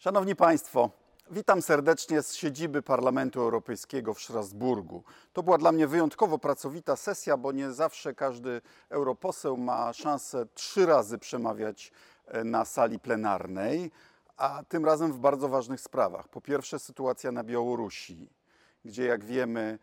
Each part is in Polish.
Szanowni Państwo, witam serdecznie z siedziby Parlamentu Europejskiego w Strasburgu. To była dla mnie wyjątkowo pracowita sesja, bo nie zawsze każdy europoseł ma szansę trzy razy przemawiać e, na sali plenarnej, a tym razem w bardzo ważnych sprawach. Po pierwsze, sytuacja na Białorusi, gdzie, jak wiemy,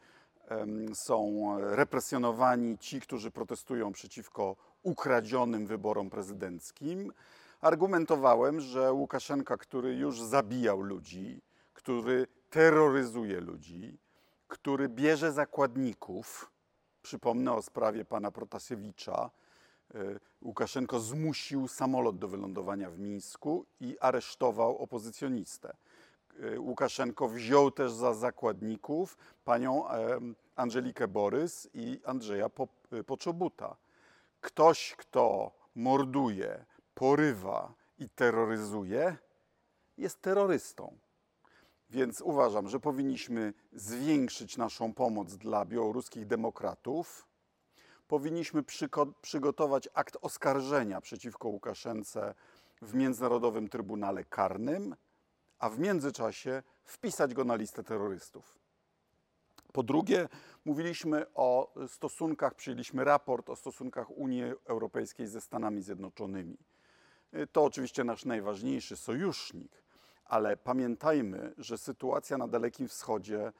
em, są represjonowani ci, którzy protestują przeciwko ukradzionym wyborom prezydenckim. Argumentowałem, że Łukaszenka, który już zabijał ludzi, który terroryzuje ludzi, który bierze zakładników, przypomnę o sprawie pana Protasiewicza, e, Łukaszenko zmusił samolot do wylądowania w Mińsku i aresztował opozycjonistę. E, Łukaszenko wziął też za zakładników panią em, Angelikę Borys i Andrzeja Po- Poczobuta. Ktoś, kto morduje, porywa i terroryzuje, jest terrorystą. Więc uważam, że powinniśmy zwiększyć naszą pomoc dla białoruskich demokratów. Powinniśmy przygotować akt oskarżenia przeciwko Łukaszence w Międzynarodowym Trybunale Karnym, a w międzyczasie wpisać go na listę terrorystów. Po drugie, mówiliśmy o stosunkach, przyjęliśmy raport o stosunkach Unii Europejskiej ze Stanami Zjednoczonymi. To oczywiście nasz najważniejszy sojusznik, ale pamiętajmy, że sytuacja na Dalekim Wschodzie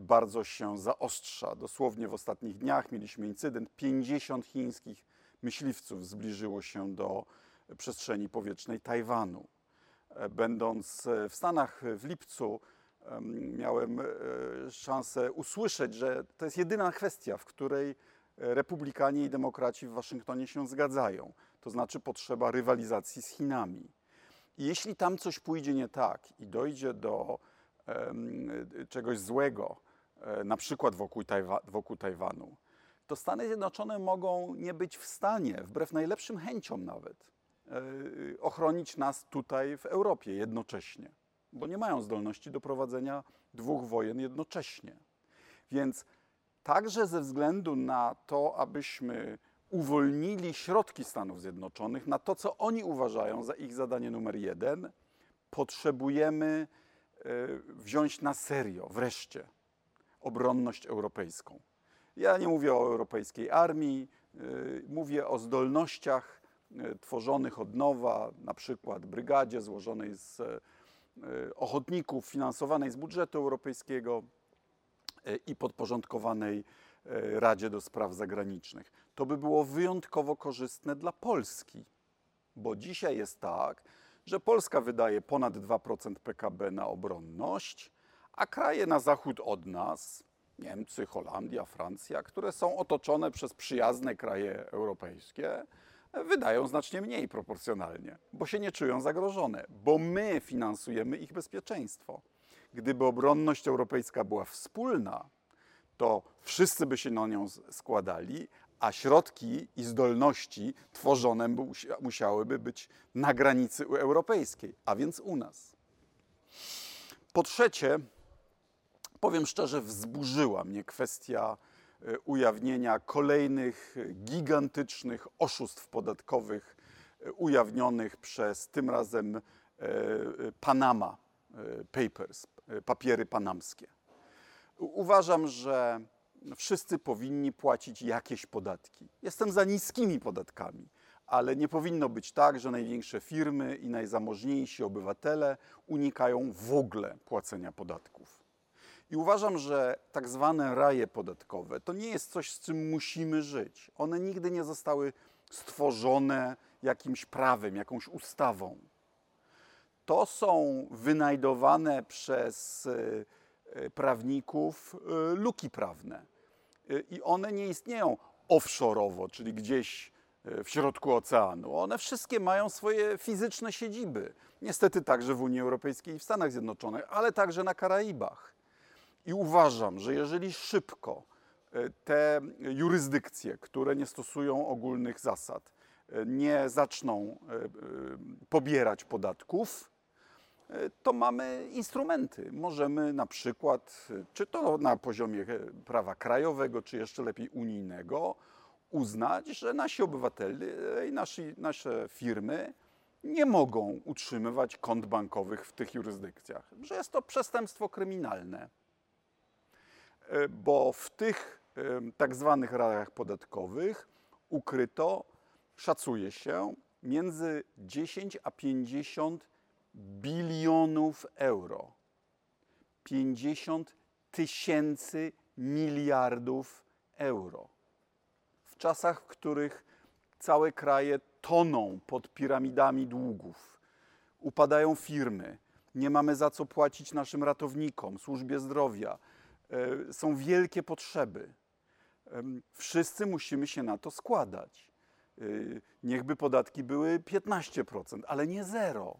bardzo się zaostrza. Dosłownie w ostatnich dniach mieliśmy incydent. 50 chińskich myśliwców zbliżyło się do przestrzeni powietrznej Tajwanu. Będąc w Stanach w lipcu, em, miałem szansę usłyszeć, że to jest jedyna kwestia, w której republikanie i demokraci w Waszyngtonie się zgadzają. To znaczy potrzeba rywalizacji z Chinami. I jeśli tam coś pójdzie nie tak i dojdzie do em, czegoś złego, e, na przykład wokół, Tajwa, wokół Tajwanu, to Stany Zjednoczone mogą nie być w stanie, wbrew najlepszym chęciom nawet, e, ochronić nas tutaj w Europie jednocześnie, bo nie mają zdolności do prowadzenia dwóch wojen jednocześnie. Więc także ze względu na to, abyśmy uwolnili środki Stanów Zjednoczonych na to, co oni uważają za ich zadanie numer jeden, potrzebujemy e, wziąć na serio wreszcie obronność europejską. Ja nie mówię o europejskiej armii, e, mówię o zdolnościach e, tworzonych od nowa, na przykład brygadzie złożonej z ochotników, finansowanej z budżetu europejskiego i podporządkowanej e, Radzie do Spraw Zagranicznych. To by było wyjątkowo korzystne dla Polski, bo dzisiaj jest tak, że Polska wydaje ponad 2% PKB na obronność, a kraje na zachód od nas, Niemcy, Holandia, Francja, które są otoczone przez przyjazne kraje europejskie, wydają znacznie mniej proporcjonalnie, bo się nie czują zagrożone, bo my finansujemy ich bezpieczeństwo. Gdyby obronność europejska była wspólna, to wszyscy by się na nią składali, a środki i zdolności tworzone by musia- musiałyby być na granicy europejskiej, a więc u nas. Po trzecie, powiem szczerze, wzburzyła mnie kwestia e, ujawnienia kolejnych gigantycznych oszustw podatkowych e, ujawnionych przez tym razem e, Panama Papers, papiery panamskie. Uważam, że wszyscy powinni płacić jakieś podatki. Jestem za niskimi podatkami, ale nie powinno być tak, że największe firmy i najzamożniejsi obywatele unikają w ogóle płacenia podatków. I uważam, że tak zwane raje podatkowe to nie jest coś, z czym musimy żyć. One nigdy nie zostały stworzone jakimś prawem, jakąś ustawą to są wynajdowane przez e, e, prawników e, luki prawne. I one nie istnieją offshore'owo, czyli gdzieś w środku oceanu. One wszystkie mają swoje fizyczne siedziby. Niestety także w Unii Europejskiej i w Stanach Zjednoczonych, ale także na Karaibach. I uważam, że jeżeli szybko te jurysdykcje, które nie stosują ogólnych zasad, nie zaczną pobierać podatków, to mamy instrumenty. Możemy na przykład, e, czy to na poziomie e, prawa krajowego, czy jeszcze lepiej unijnego, uznać, że nasi obywatele i nasi, nasze firmy nie mogą utrzymywać kont bankowych w tych jurysdykcjach, że jest to przestępstwo kryminalne. E, Bo w tych tak zwanych rajach podatkowych ukryto, szacuje się, między 10 a 50 bilionów euro. 50 tysięcy miliardów euro. W czasach, w których całe kraje toną pod piramidami długów, upadają firmy, nie mamy za co płacić naszym ratownikom, służbie zdrowia, e, są wielkie potrzeby. Wszyscy musimy się na to składać. Y, Niechby podatki były 15%, ale nie zero.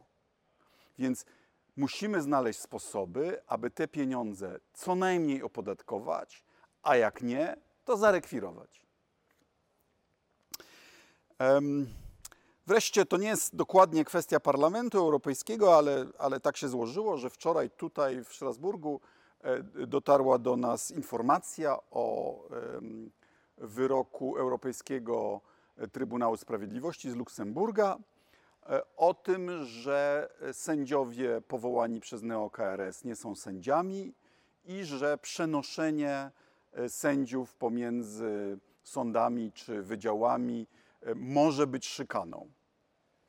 Więc musimy znaleźć sposoby, aby te pieniądze co najmniej opodatkować, a jak nie, to zarekwirować. Wreszcie to nie jest dokładnie kwestia Parlamentu Europejskiego, ale, ale tak się złożyło, że wczoraj tutaj w Strasburgu e, dotarła do nas informacja o wyroku Europejskiego Trybunału Sprawiedliwości z Luksemburga o tym, że sędziowie powołani przez NeoKRS nie są sędziami i że przenoszenie e, sędziów pomiędzy sądami czy wydziałami e, może być szykaną.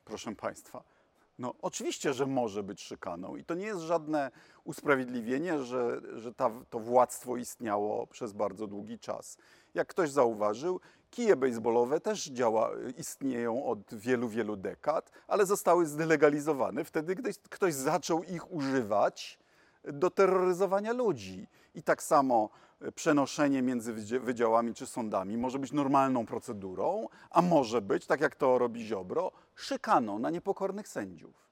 Proszę Państwa, no oczywiście, że może być szykaną i to nie jest żadne usprawiedliwienie, że, że ta, to władztwo istniało przez bardzo długi czas. Jak ktoś zauważył, kije baseballowe też działa, istnieją od wielu, wielu dekad, ale zostały zdelegalizowane wtedy, gdy ktoś zaczął ich używać do terroryzowania ludzi. I tak samo e, przenoszenie między wydzia- wydziałami czy sądami może być normalną procedurą, a może być, tak jak to robi Ziobro, szykaną na niepokornych sędziów.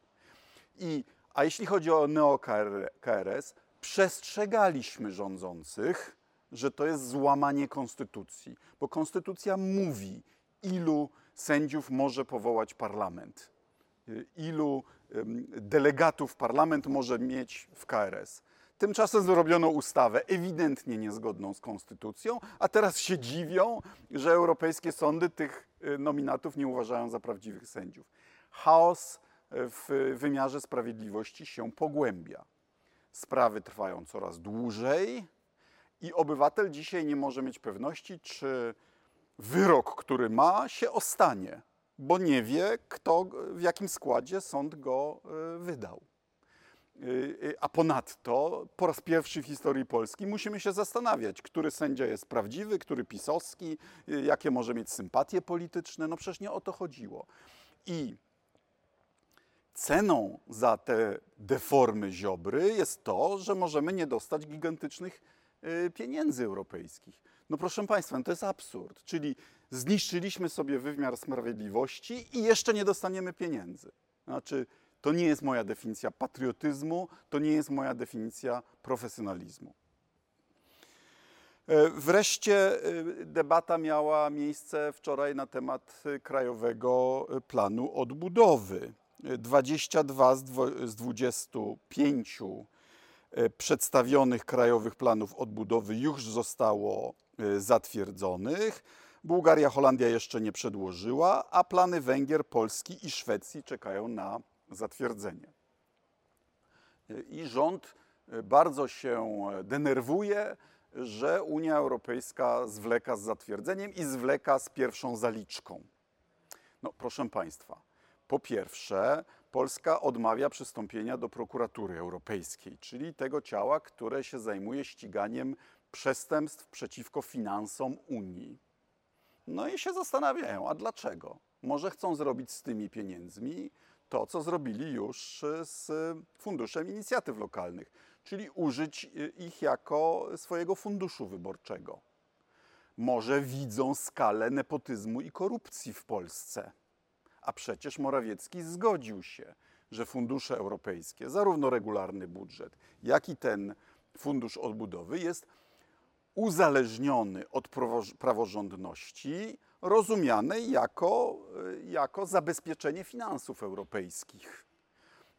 I, a jeśli chodzi o neo-KRS, przestrzegaliśmy rządzących, że to jest złamanie konstytucji, bo konstytucja mówi, ilu sędziów może powołać parlament, y, ilu delegatów parlament może mieć w KRS. Tymczasem zrobiono ustawę ewidentnie niezgodną z konstytucją, a teraz się dziwią, że europejskie sądy tych nominatów nie uważają za prawdziwych sędziów. Chaos y, w wymiarze sprawiedliwości się pogłębia. Sprawy trwają coraz dłużej i obywatel dzisiaj nie może mieć pewności, czy wyrok, który ma, się ostanie, bo nie wie, kto, w jakim składzie sąd go y, wydał. Y, y, A ponadto po raz pierwszy w historii Polski musimy się zastanawiać, który sędzia jest prawdziwy, który pisowski, y, jakie może mieć sympatie polityczne. No przecież nie o to chodziło. I ceną za te deformy Ziobry jest to, że możemy nie dostać gigantycznych pieniędzy europejskich. No proszę Państwa, no to jest absurd. Czyli zniszczyliśmy sobie wymiar sprawiedliwości i jeszcze nie dostaniemy pieniędzy. Znaczy, to nie jest moja definicja patriotyzmu, to nie jest moja definicja profesjonalizmu. E, Wreszcie e, debata miała miejsce wczoraj na temat e, Krajowego Planu Odbudowy. E, 22 z dwo- z 25 e, przedstawionych krajowych planów odbudowy już zostało zatwierdzonych. Bułgaria, Holandia jeszcze nie przedłożyła, a plany Węgier, Polski i Szwecji czekają na zatwierdzenie. I rząd e, bardzo się e, denerwuje, że Unia Europejska zwleka z zatwierdzeniem i zwleka z pierwszą zaliczką. No, proszę Państwa, po pierwsze, Polska odmawia przystąpienia do prokuratury europejskiej, czyli tego ciała, które się zajmuje ściganiem przestępstw przeciwko finansom Unii. No i się zastanawiają, a dlaczego? Może chcą zrobić z tymi pieniędzmi to, co zrobili już z Funduszem Inicjatyw Lokalnych, czyli użyć ich jako swojego funduszu wyborczego. Może widzą skalę nepotyzmu i korupcji w Polsce. A przecież Morawiecki zgodził się, że fundusze europejskie, zarówno regularny budżet, jak i ten fundusz odbudowy jest uzależniony od prawo- praworządności, rozumianej jako, y, jako zabezpieczenie finansów europejskich.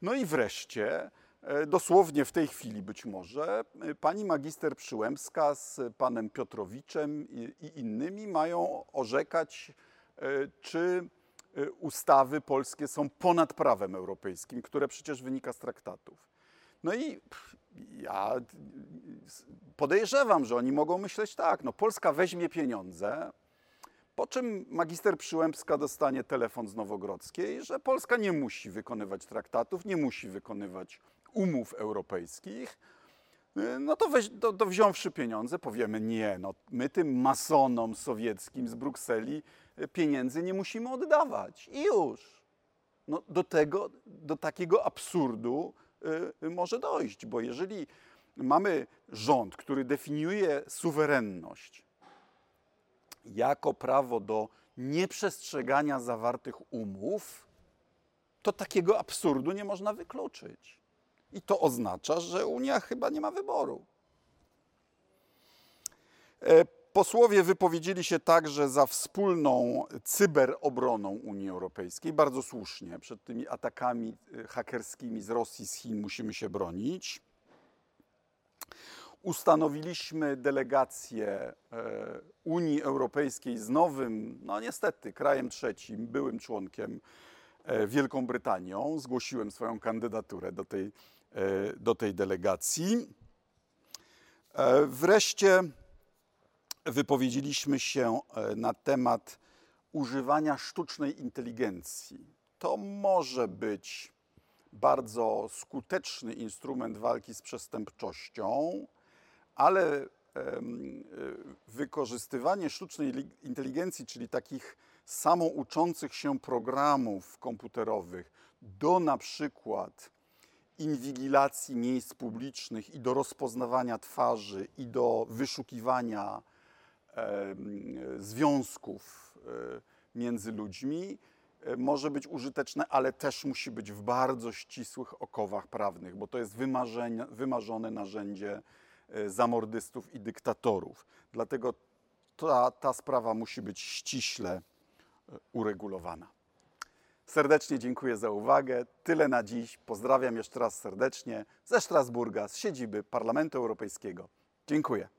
No i wreszcie, e, dosłownie w tej chwili być może, e, pani magister Przyłębska z panem Piotrowiczem i, i innymi mają orzekać, czy y, ustawy polskie są ponad prawem europejskim, które przecież wynika z traktatów. No i ja y, podejrzewam, że oni mogą myśleć tak, no Polska weźmie pieniądze, po czym magister Przyłębska dostanie telefon z Nowogrodzkiej, że Polska nie musi wykonywać traktatów, nie musi wykonywać umów europejskich. No to, weź, to, to wziąwszy pieniądze, powiemy nie, no my tym masonom sowieckim z Brukseli y, pieniędzy nie musimy oddawać. I już. No do tego, do takiego absurdu y, może dojść, bo jeżeli mamy rząd, który definiuje suwerenność, jako prawo do nieprzestrzegania zawartych umów, to takiego absurdu nie można wykluczyć. I to oznacza, że Unia chyba nie ma wyboru. E, Posłowie wypowiedzieli się także za wspólną cyberobroną Unii Europejskiej, bardzo słusznie. Przed tymi atakami e, hakerskimi z Rosji, z Chin musimy się bronić. Ustanowiliśmy delegację e, Unii Europejskiej z nowym, no niestety, krajem trzecim, byłym członkiem e, Wielką Brytanią. Zgłosiłem swoją kandydaturę do tej, e, do tej delegacji. Wreszcie wypowiedzieliśmy się na temat używania sztucznej inteligencji. To może być bardzo skuteczny instrument walki z przestępczością, ale y, wykorzystywanie sztucznej li- inteligencji, czyli takich samouczących się programów komputerowych do na przykład inwigilacji miejsc publicznych i do rozpoznawania twarzy i do wyszukiwania związków e, między ludźmi e, może być użyteczne, ale też musi być w bardzo ścisłych okowach prawnych, bo to jest wymarzone narzędzie e, zamordystów i dyktatorów. Dlatego ta, ta sprawa musi być ściśle e, uregulowana. Serdecznie dziękuję za uwagę. Tyle na dziś. Pozdrawiam jeszcze raz serdecznie ze Strasburga, z siedziby Parlamentu Europejskiego. Dziękuję.